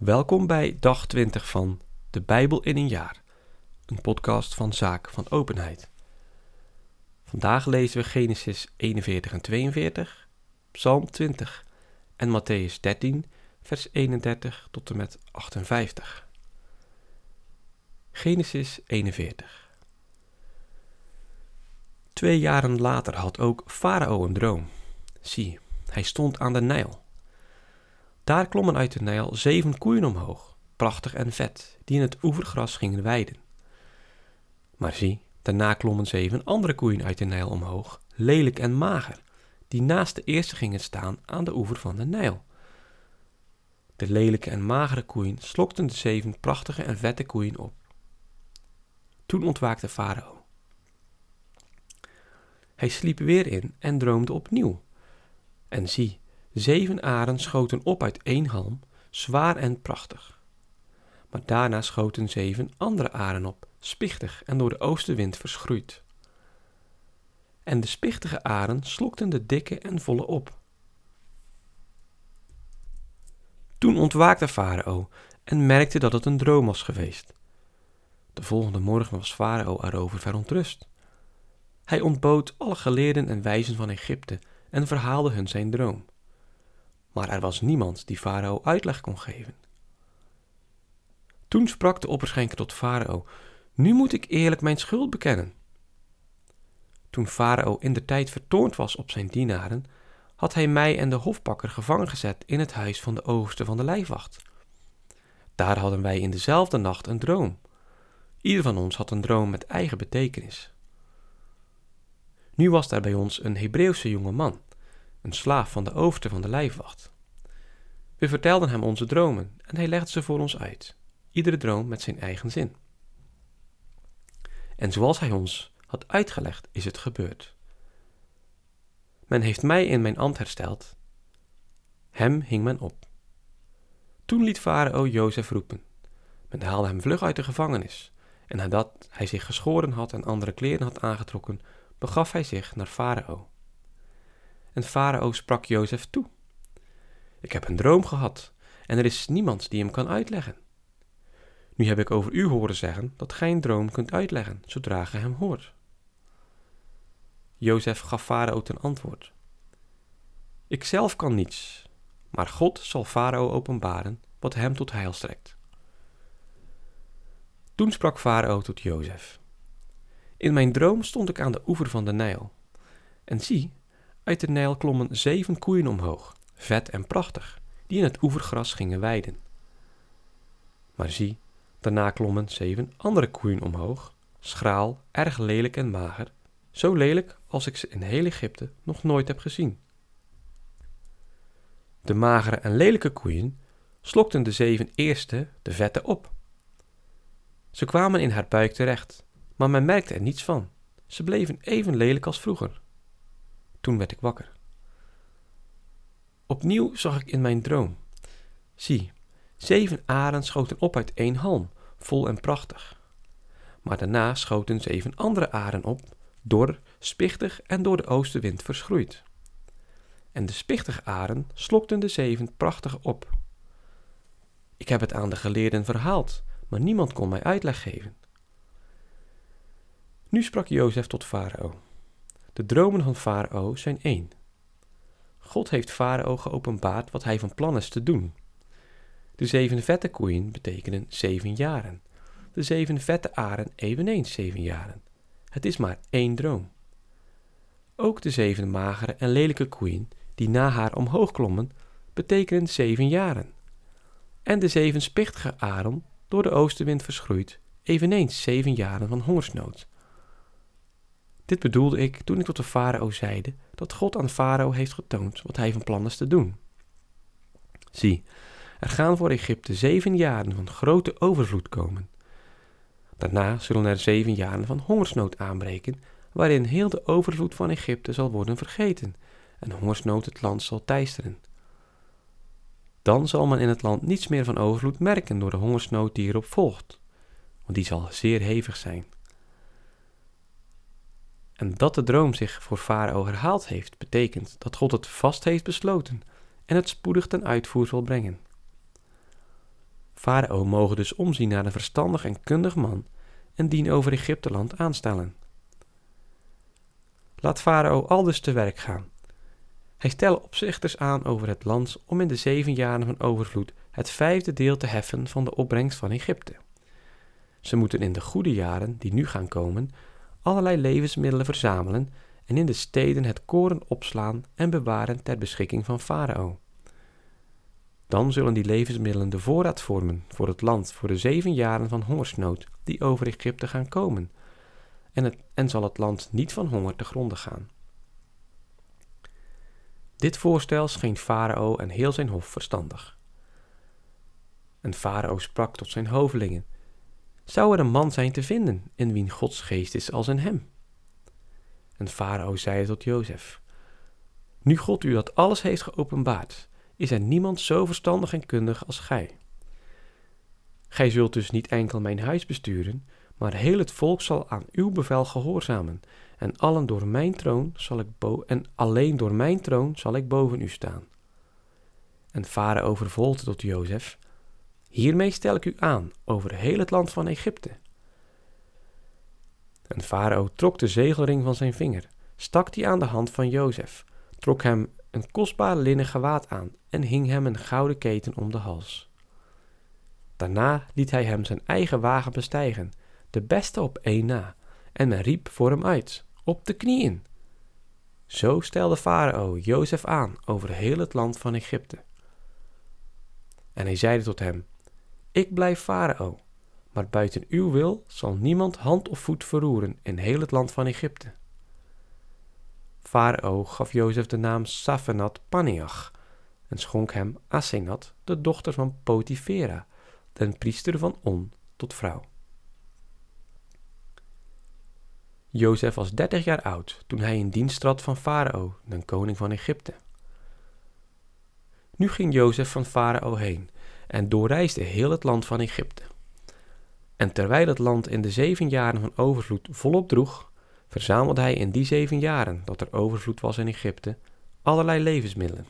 Welkom bij dag 20 van De Bijbel in een jaar, een podcast van Zaak van Openheid. Vandaag lezen we Genesis 41 en 42, Psalm 20 en Matthäus 13, vers 31 tot en met 58. Genesis 41 Twee jaren later had ook Farao een droom. Zie, hij stond aan de Nijl daar klommen uit de Nijl zeven koeien omhoog, prachtig en vet, die in het oevergras gingen weiden. Maar zie, daarna klommen zeven andere koeien uit de Nijl omhoog, lelijk en mager, die naast de eerste gingen staan aan de oever van de Nijl. De lelijke en magere koeien slokten de zeven prachtige en vette koeien op. Toen ontwaakte Farao. Hij sliep weer in en droomde opnieuw. En zie, Zeven aren schoten op uit één halm, zwaar en prachtig. Maar daarna schoten zeven andere aren op, spichtig en door de oostenwind verschroeid. En de spichtige aren slokten de dikke en volle op. Toen ontwaakte Farao en merkte dat het een droom was geweest. De volgende morgen was Farao erover verontrust. Hij ontbood alle geleerden en wijzen van Egypte en verhaalde hun zijn droom maar er was niemand die Farao uitleg kon geven. Toen sprak de opperschenker tot Farao: Nu moet ik eerlijk mijn schuld bekennen. Toen Farao in de tijd vertoond was op zijn dienaren, had hij mij en de hofpakker gevangen gezet in het huis van de overste van de lijfwacht. Daar hadden wij in dezelfde nacht een droom. Ieder van ons had een droom met eigen betekenis. Nu was daar bij ons een Hebreeuwse jonge man een slaaf van de overste van de lijfwacht. We vertelden hem onze dromen en hij legde ze voor ons uit, iedere droom met zijn eigen zin. En zoals hij ons had uitgelegd, is het gebeurd. Men heeft mij in mijn ambt hersteld. Hem hing men op. Toen liet farao Jozef roepen. Men haalde hem vlug uit de gevangenis. En nadat hij zich geschoren had en andere kleren had aangetrokken, begaf hij zich naar farao. En Farao sprak Jozef toe. Ik heb een droom gehad en er is niemand die hem kan uitleggen. Nu heb ik over u horen zeggen dat gij een droom kunt uitleggen zodra ge hem hoort. Jozef gaf Farao ten antwoord. Ik zelf kan niets, maar God zal Farao openbaren wat hem tot heil strekt. Toen sprak Farao tot Jozef. In mijn droom stond ik aan de oever van de Nijl. En zie, uit de Nijl klommen zeven koeien omhoog, vet en prachtig, die in het oevergras gingen weiden. Maar zie, daarna klommen zeven andere koeien omhoog, schraal, erg lelijk en mager, zo lelijk als ik ze in heel Egypte nog nooit heb gezien. De magere en lelijke koeien slokten de zeven eerste, de vette, op. Ze kwamen in haar buik terecht, maar men merkte er niets van. Ze bleven even lelijk als vroeger. Toen werd ik wakker. Opnieuw zag ik in mijn droom. Zie, zeven aren schoten op uit één halm, vol en prachtig. Maar daarna schoten zeven andere aren op, dor, spichtig en door de oostenwind verschroeid. En de spichtige aren slokten de zeven prachtig op. Ik heb het aan de geleerden verhaald, maar niemand kon mij uitleg geven. Nu sprak Jozef tot Farao. De dromen van Farao zijn één. God heeft Farao geopenbaard wat hij van plan is te doen. De zeven vette koeien betekenen zeven jaren. De zeven vette aren eveneens zeven jaren. Het is maar één droom. Ook de zeven magere en lelijke koeien die na haar omhoog klommen, betekenen zeven jaren. En de zeven spichtige aren, door de oostenwind verschroeid, eveneens zeven jaren van hongersnood. Dit bedoelde ik toen ik tot de farao zeide dat God aan farao heeft getoond wat hij van plan is te doen. Zie, er gaan voor Egypte zeven jaren van grote overvloed komen. Daarna zullen er zeven jaren van hongersnood aanbreken, waarin heel de overvloed van Egypte zal worden vergeten en hongersnood het land zal teisteren. Dan zal men in het land niets meer van overvloed merken door de hongersnood die erop volgt, want die zal zeer hevig zijn. En dat de droom zich voor Farao herhaald heeft, betekent dat God het vast heeft besloten en het spoedig ten uitvoer zal brengen. Farao mogen dus omzien naar een verstandig en kundig man en dien over Egypteland aanstellen. Laat Farao aldus te werk gaan. Hij stelde opzichters aan over het land om in de zeven jaren van overvloed het vijfde deel te heffen van de opbrengst van Egypte. Ze moeten in de goede jaren, die nu gaan komen, allerlei levensmiddelen verzamelen en in de steden het koren opslaan en bewaren ter beschikking van Farao. Dan zullen die levensmiddelen de voorraad vormen voor het land voor de zeven jaren van hongersnood die over Egypte gaan komen, en, het, en zal het land niet van honger te gronden gaan. Dit voorstel scheen Farao en heel zijn hof verstandig. En Farao sprak tot zijn hovelingen: Zou er een man zijn te vinden in wien Gods geest is als in hem? En Farao zei tot Jozef: Nu God u dat alles heeft geopenbaard, is er niemand zo verstandig en kundig als gij. Gij zult dus niet enkel mijn huis besturen, maar heel het volk zal aan uw bevel gehoorzamen, en allen door mijn troon zal ik bo en alleen door mijn troon zal ik boven u staan. En Farao vervolgde tot Jozef: Hiermee stel ik u aan over heel het land van Egypte. En Farao trok de zegelring van zijn vinger, stak die aan de hand van Jozef, trok hem een kostbaar linnen gewaad aan en hing hem een gouden keten om de hals. Daarna liet hij hem zijn eigen wagen bestijgen, de beste op één na, en men riep voor hem uit, op de knieën. Zo stelde Farao Jozef aan over heel het land van Egypte. En hij zeide tot hem, Ik blijf Farao, maar buiten uw wil zal niemand hand of voet verroeren in heel het land van Egypte. Farao gaf Jozef de naam Safenat Paneach en schonk hem Asenat, de dochter van Potifera, den priester van On, tot vrouw. Jozef was dertig jaar oud toen hij in dienst trad van Farao, den koning van Egypte. Nu ging Jozef van Farao heen en doorreisde heel het land van Egypte. En terwijl het land in de zeven jaren van overvloed volop droeg, verzamelde hij in die zeven jaren dat er overvloed was in Egypte allerlei levensmiddelen.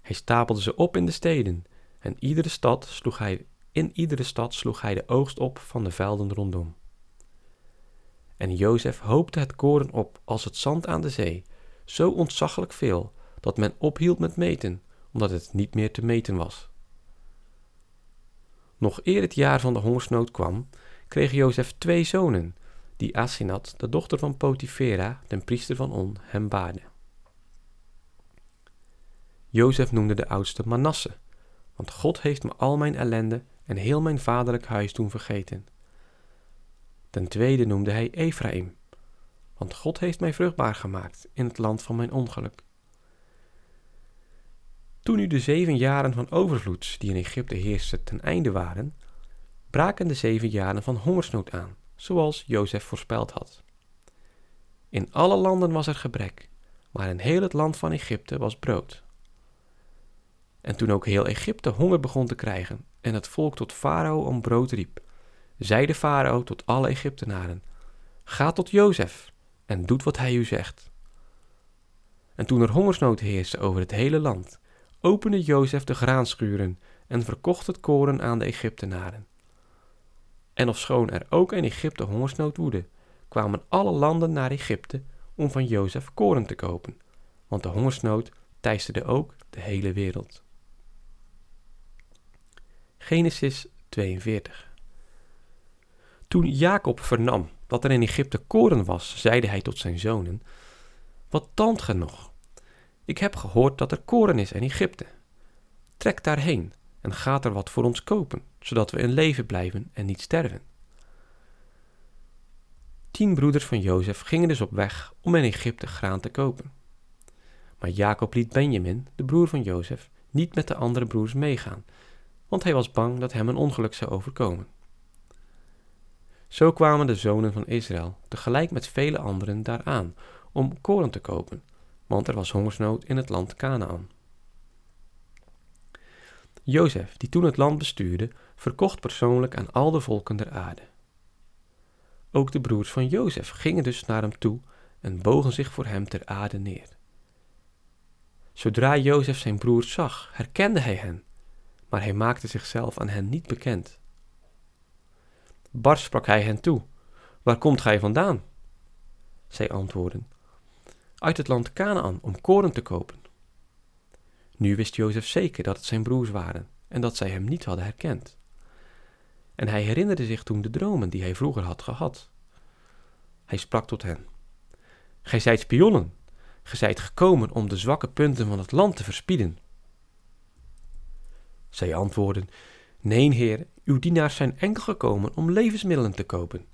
Hij stapelde ze op in de steden en iedere stad sloeg hij, in iedere stad sloeg hij de oogst op van de velden rondom. En Jozef hoopte het koren op als het zand aan de zee, zo ontzaglijk veel dat men ophield met meten, omdat het niet meer te meten was. Nog eer het jaar van de hongersnood kwam, kreeg Jozef twee zonen, die Asinat, de dochter van Potifera, den priester van On, hem baarde. Jozef noemde de oudste Manasse, want God heeft me al mijn ellende en heel mijn vaderlijk huis doen vergeten. Ten tweede noemde hij Ephraim, want God heeft mij vruchtbaar gemaakt in het land van mijn ongeluk. Toen nu de zeven jaren van overvloed die in Egypte heersten ten einde waren, braken de zeven jaren van hongersnood aan, zoals Jozef voorspeld had. In alle landen was er gebrek, maar in heel het land van Egypte was brood. En toen ook heel Egypte honger begon te krijgen en het volk tot Farao om brood riep, zei de farao tot alle Egyptenaren: Ga tot Jozef en doet wat hij u zegt. En toen er hongersnood heerste over het hele land, opende Jozef de graanschuren en verkocht het koren aan de Egyptenaren. En ofschoon er ook in Egypte hongersnood woedde, kwamen alle landen naar Egypte om van Jozef koren te kopen, want de hongersnood teisterde ook de hele wereld. Genesis 42 toen Jacob vernam dat er in Egypte koren was, zeide hij tot zijn zonen: Wat tand ge nog? Ik heb gehoord dat er koren is in Egypte. Trek daarheen en gaat er wat voor ons kopen, zodat we in leven blijven en niet sterven. Tien broeders van Jozef gingen dus op weg om in Egypte graan te kopen. Maar Jacob liet Benjamin, de broer van Jozef, niet met de andere broers meegaan, want hij was bang dat hem een ongeluk zou overkomen. Zo kwamen de zonen van Israël tegelijk met vele anderen daaraan om koren te kopen, want er was hongersnood in het land Canaan. Jozef, die toen het land bestuurde, verkocht persoonlijk aan al de volken der aarde. Ook de broers van Jozef gingen dus naar hem toe en bogen zich voor hem ter aarde neer. Zodra Jozef zijn broers zag, herkende hij hen, maar hij maakte zichzelf aan hen niet bekend. Bars sprak hij hen toe: Waar komt gij vandaan? Zij antwoordden: Uit het land Canaan om koren te kopen. Nu wist Jozef zeker dat het zijn broers waren en dat zij hem niet hadden herkend. En hij herinnerde zich toen de dromen die hij vroeger had gehad. Hij sprak tot hen: Gij zijt spionnen, gij zijt gekomen om de zwakke punten van het land te verspieden. Zij antwoordden: Neen, heer, uw dienaars zijn enkel gekomen om levensmiddelen te kopen.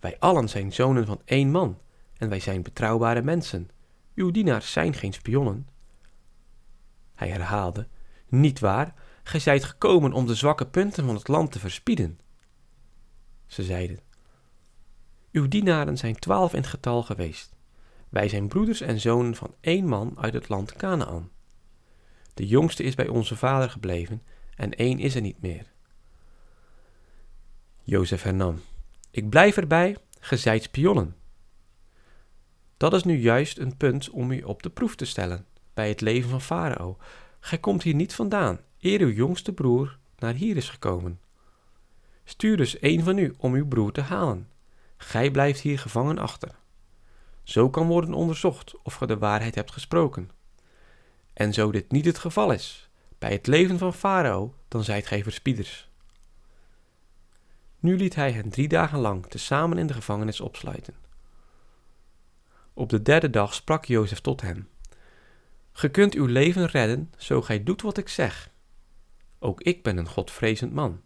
Wij allen zijn zonen van één man, wij zijn betrouwbare mensen. Uw dienaars zijn geen spionnen. Hij herhaalde: Niet waar, gij zijt gekomen om de zwakke punten van het land te verspieden. Ze zeiden: Uw dienaren zijn twaalf in getal geweest. Wij zijn broeders en zonen van één man uit het land Canaan. De jongste is bij onze vader gebleven en één is er niet meer. Jozef hernam: Ik blijf erbij, ge zijt spionnen. Dat is nu juist een punt om u op de proef te stellen bij het leven van Farao. Gij komt hier niet vandaan, eer uw jongste broer naar hier is gekomen. Stuur dus een van u om uw broer te halen. Gij blijft hier gevangen achter. Zo kan worden onderzocht of ge de waarheid hebt gesproken. En zo dit niet het geval is, bij het leven van Farao, dan zijt gij verspieders. Nu liet hij hen drie dagen lang tezamen in de gevangenis opsluiten. Op de derde dag sprak Jozef tot hen: Ge kunt uw leven redden, zo gij doet wat ik zeg. Ook ik ben een godvrezend man.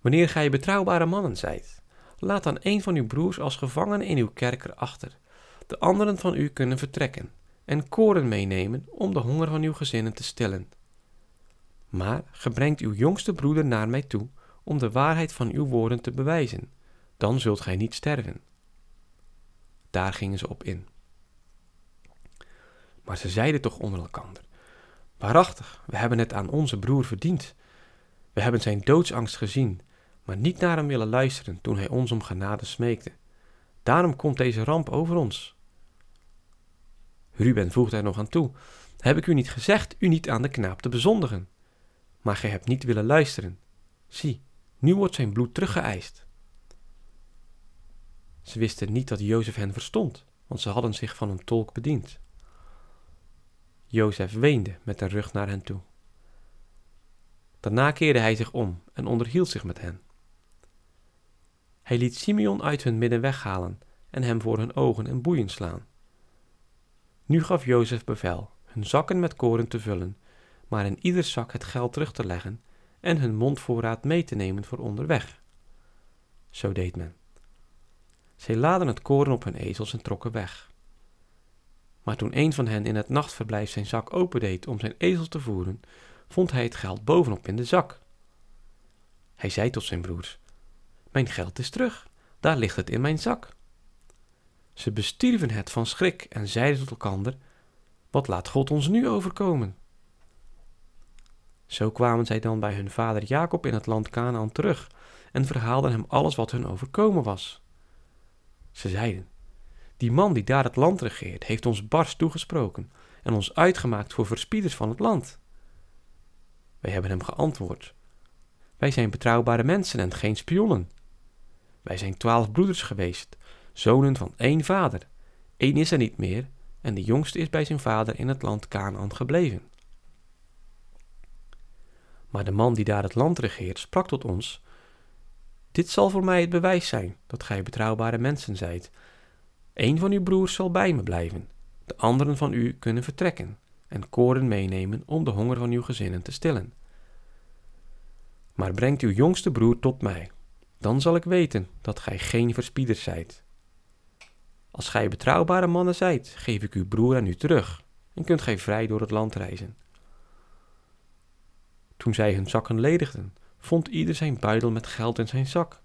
Wanneer gij betrouwbare mannen zijt, laat dan een van uw broers als gevangene in uw kerker achter. De anderen van u kunnen vertrekken en koren meenemen om de honger van uw gezinnen te stillen. Maar gebrengt uw jongste broeder naar mij toe om de waarheid van uw woorden te bewijzen, dan zult gij niet sterven. Daar gingen ze op in. Maar ze zeiden toch onder elkander: Waarachtig, we hebben het aan onze broer verdiend. We hebben zijn doodsangst gezien, maar niet naar hem willen luisteren toen hij ons om genade smeekte. Daarom komt deze ramp over ons. Ruben voegde er nog aan toe: Heb ik u niet gezegd u niet aan de knaap te bezondigen? Maar gij hebt niet willen luisteren. Zie, nu wordt zijn bloed teruggeëist. Ze wisten niet dat Jozef hen verstond, want ze hadden zich van een tolk bediend. Jozef weende met de rug naar hen toe. Daarna keerde hij zich om en onderhield zich met hen. Hij liet Simeon uit hun midden weghalen en hem voor hun ogen en boeien slaan. Nu gaf Jozef bevel hun zakken met koren te vullen, maar in ieder zak het geld terug te leggen en hun mondvoorraad mee te nemen voor onderweg. Zo deed men. Zij laden het koren op hun ezels en trokken weg. Maar toen een van hen in het nachtverblijf zijn zak opendeed om zijn ezel te voeren, vond hij het geld bovenop in de zak. Hij zei tot zijn broers: Mijn geld is terug, daar ligt het in mijn zak. Ze bestierven het van schrik en zeiden tot elkander: Wat laat God ons nu overkomen? Zo kwamen zij dan bij hun vader Jacob in het land Canaan terug en verhaalden hem alles wat hun overkomen was. Ze zeiden: Die man die daar het land regeert, heeft ons bars toegesproken en ons uitgemaakt voor verspieders van het land. Wij hebben hem geantwoord: Wij zijn betrouwbare mensen en geen spionnen. Wij zijn twaalf broeders geweest, zonen van één vader. Eén is er niet meer en de jongste is bij zijn vader in het land Canaan gebleven. Maar de man die daar het land regeert sprak tot ons: Dit zal voor mij het bewijs zijn dat gij betrouwbare mensen zijt. Een van uw broers zal bij me blijven, de anderen van u kunnen vertrekken en koren meenemen om de honger van uw gezinnen te stillen. Maar brengt uw jongste broer tot mij, dan zal ik weten dat gij geen verspieders zijt. Als gij betrouwbare mannen zijt, geef ik uw broer aan u terug en kunt gij vrij door het land reizen. Toen zij hun zakken ledigden, vond ieder zijn buidel met geld in zijn zak.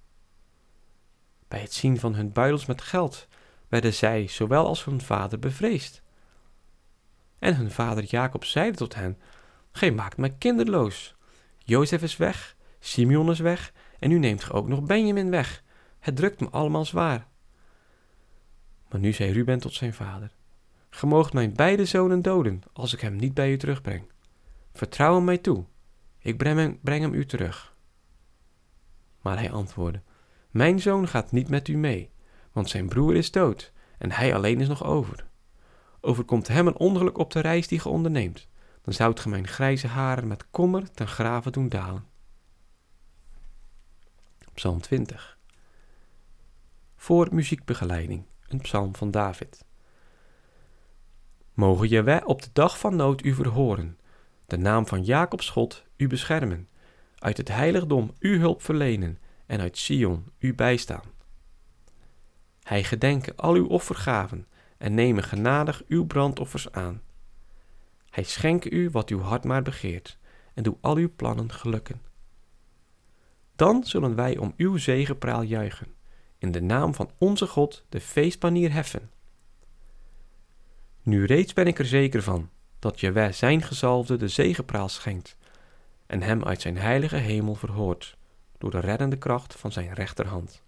Bij het zien van hun buidels met geld werden zij, zowel als hun vader, bevreesd. En hun vader Jacob zeide tot hen: Gij maakt mij kinderloos. Jozef is weg, Simeon is weg, en nu neemt ge ook nog Benjamin weg. Het drukt me allemaal zwaar. Maar nu zei Ruben tot zijn vader: Ge moogt mijn beide zonen doden, als ik hem niet bij u terugbreng. vertrouw hem mij toe, ik breng hem, breng hem u terug. Maar hij antwoordde, mijn zoon gaat niet met u mee, want zijn broer is dood en hij alleen is nog over. Overkomt hem een ongeluk op de reis die ge onderneemt, dan zoudt ge mijn grijze haren met kommer ten grave doen dalen. Psalm 20 Voor muziekbegeleiding, een psalm van David. Mogen Jaweh op de dag van nood u verhoren, de naam van Jacobs God u beschermen, uit het heiligdom u hulp verlenen en uit Sion u bijstaan. Hij gedenke al uw offergaven en nemen genadig uw brandoffers aan. Hij schenke u wat uw hart maar begeert en doe al uw plannen gelukken. Dan zullen wij om uw zegepraal juichen, in de naam van onze God de feestpanier heffen. Nu reeds ben ik er zeker van dat Jeweh zijn gezalfde de zegepraal schenkt en hem uit zijn heilige hemel verhoort door de reddende kracht van zijn rechterhand.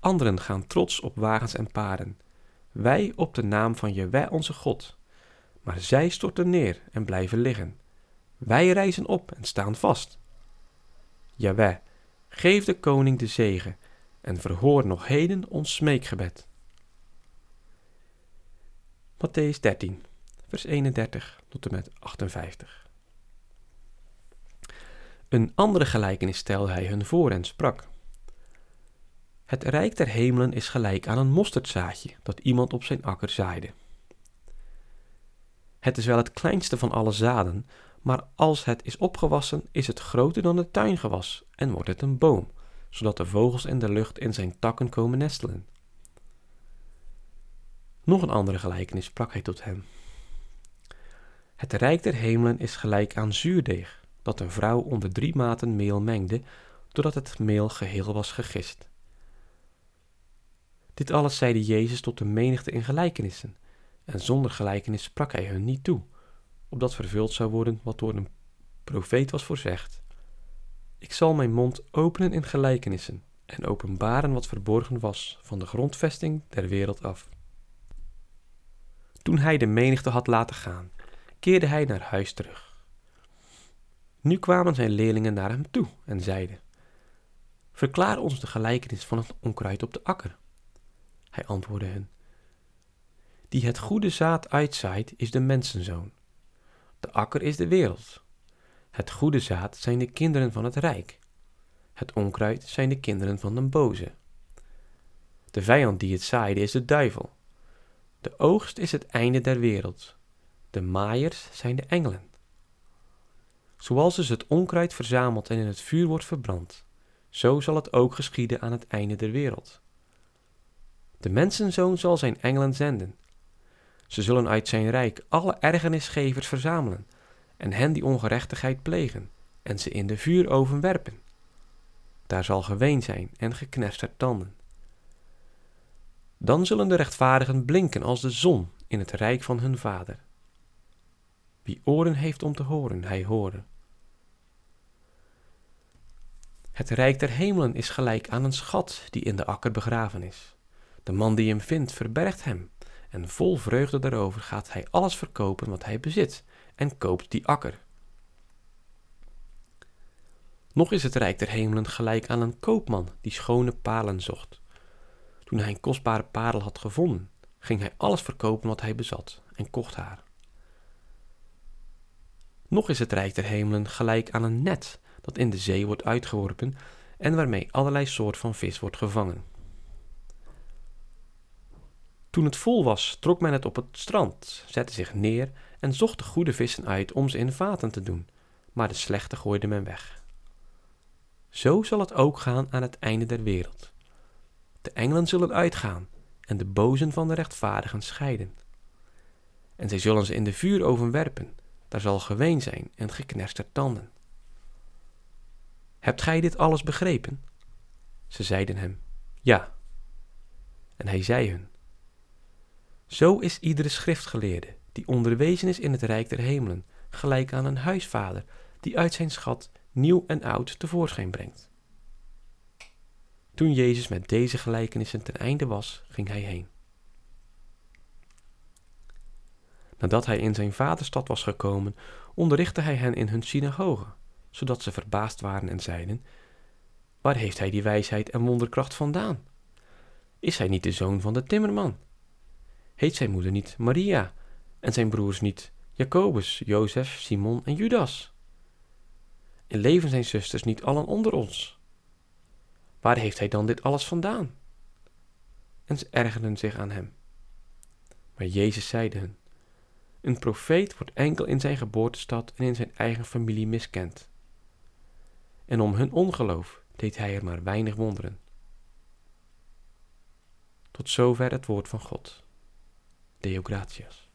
Anderen gaan trots op wagens en paarden, wij op de naam van Jeweh onze God. Maar zij storten neer en blijven liggen. Wij rijzen op en staan vast. Jaweh, geef de koning de zegen en verhoor nog heden ons smeekgebed. Matthäus 13, vers 31 tot en met 58. Een andere gelijkenis stelde hij hun voor en sprak. Het rijk der hemelen is gelijk aan een mosterdzaadje dat iemand op zijn akker zaaide. Het is wel het kleinste van alle zaden, maar als het is opgewassen, is het groter dan het tuingewas en wordt het een boom, zodat de vogels in de lucht in zijn takken komen nestelen. Nog een andere gelijkenis sprak hij tot hem. Het rijk der hemelen is gelijk aan zuurdeeg, dat een vrouw onder drie maten meel mengde, totdat het meel geheel was gegist. Dit alles zeide Jezus tot de menigte in gelijkenissen, en zonder gelijkenis sprak hij hun niet toe, opdat vervuld zou worden wat door een profeet was voorzegd. Ik zal mijn mond openen in gelijkenissen en openbaren wat verborgen was van de grondvesting der wereld af. Toen hij de menigte had laten gaan, keerde hij naar huis terug. Nu kwamen zijn leerlingen naar hem toe en zeiden: Verklaar ons de gelijkenis van het onkruid op de akker. Hij antwoordde hen: Die het goede zaad uitzaait, is de mensenzoon. De akker is de wereld. Het goede zaad zijn de kinderen van het rijk. Het onkruid zijn de kinderen van de boze. De vijand die het zaaide is de duivel. De oogst is het einde der wereld. De maaiers zijn de engelen. Zoals dus het onkruid verzameld en in het vuur wordt verbrand, zo zal het ook geschieden aan het einde der wereld. De mensenzoon zal zijn engelen zenden. Ze zullen uit zijn rijk alle ergernisgevers verzamelen en hen die ongerechtigheid plegen en ze in de vuuroven werpen. Daar zal geween zijn en geknerster tanden. Dan zullen de rechtvaardigen blinken als de zon in het rijk van hun vader. Wie oren heeft om te horen, hij horen. Het rijk der hemelen is gelijk aan een schat die in de akker begraven is. De man die hem vindt, verbergt hem, en vol vreugde daarover gaat hij alles verkopen wat hij bezit en koopt die akker. Nog is het rijk der hemelen gelijk aan een koopman die schone palen zocht. Toen hij een kostbare parel had gevonden, ging hij alles verkopen wat hij bezat en kocht haar. Nog is het rijk der hemelen gelijk aan een net dat in de zee wordt uitgeworpen en waarmee allerlei soort van vis wordt gevangen. Toen het vol was, trok men het op het strand, zette zich neer en zocht de goede vissen uit om ze in vaten te doen, maar de slechte gooide men weg. Zo zal het ook gaan aan het einde der wereld. De engelen zullen uitgaan en de bozen van de rechtvaardigen scheiden. En zij zullen ze in de vuuroven werpen, daar zal geween zijn en geknerste tanden. Hebt gij dit alles begrepen? Ze zeiden hem, ja. En hij zei hun, zo is iedere schriftgeleerde die onderwezen is in het rijk der hemelen, gelijk aan een huisvader die uit zijn schat nieuw en oud tevoorschijn brengt. Toen Jezus met deze gelijkenissen ten einde was, ging hij heen. Nadat hij in zijn vaderstad was gekomen, onderrichtte hij hen in hun synagoge, zodat ze verbaasd waren en zeiden: Waar heeft hij die wijsheid en wonderkracht vandaan? Is hij niet de zoon van de timmerman? Heet zijn moeder niet Maria en zijn broers niet Jacobus, Jozef, Simon en Judas? En leven zijn zusters niet allen onder ons? Waar heeft hij dan dit alles vandaan? En ze ergerden zich aan hem. Maar Jezus zeide hun: Een profeet wordt enkel in zijn geboortestad en in zijn eigen familie miskend. En om hun ongeloof deed hij er maar weinig wonderen. Tot zover het woord van God. Deo gratias.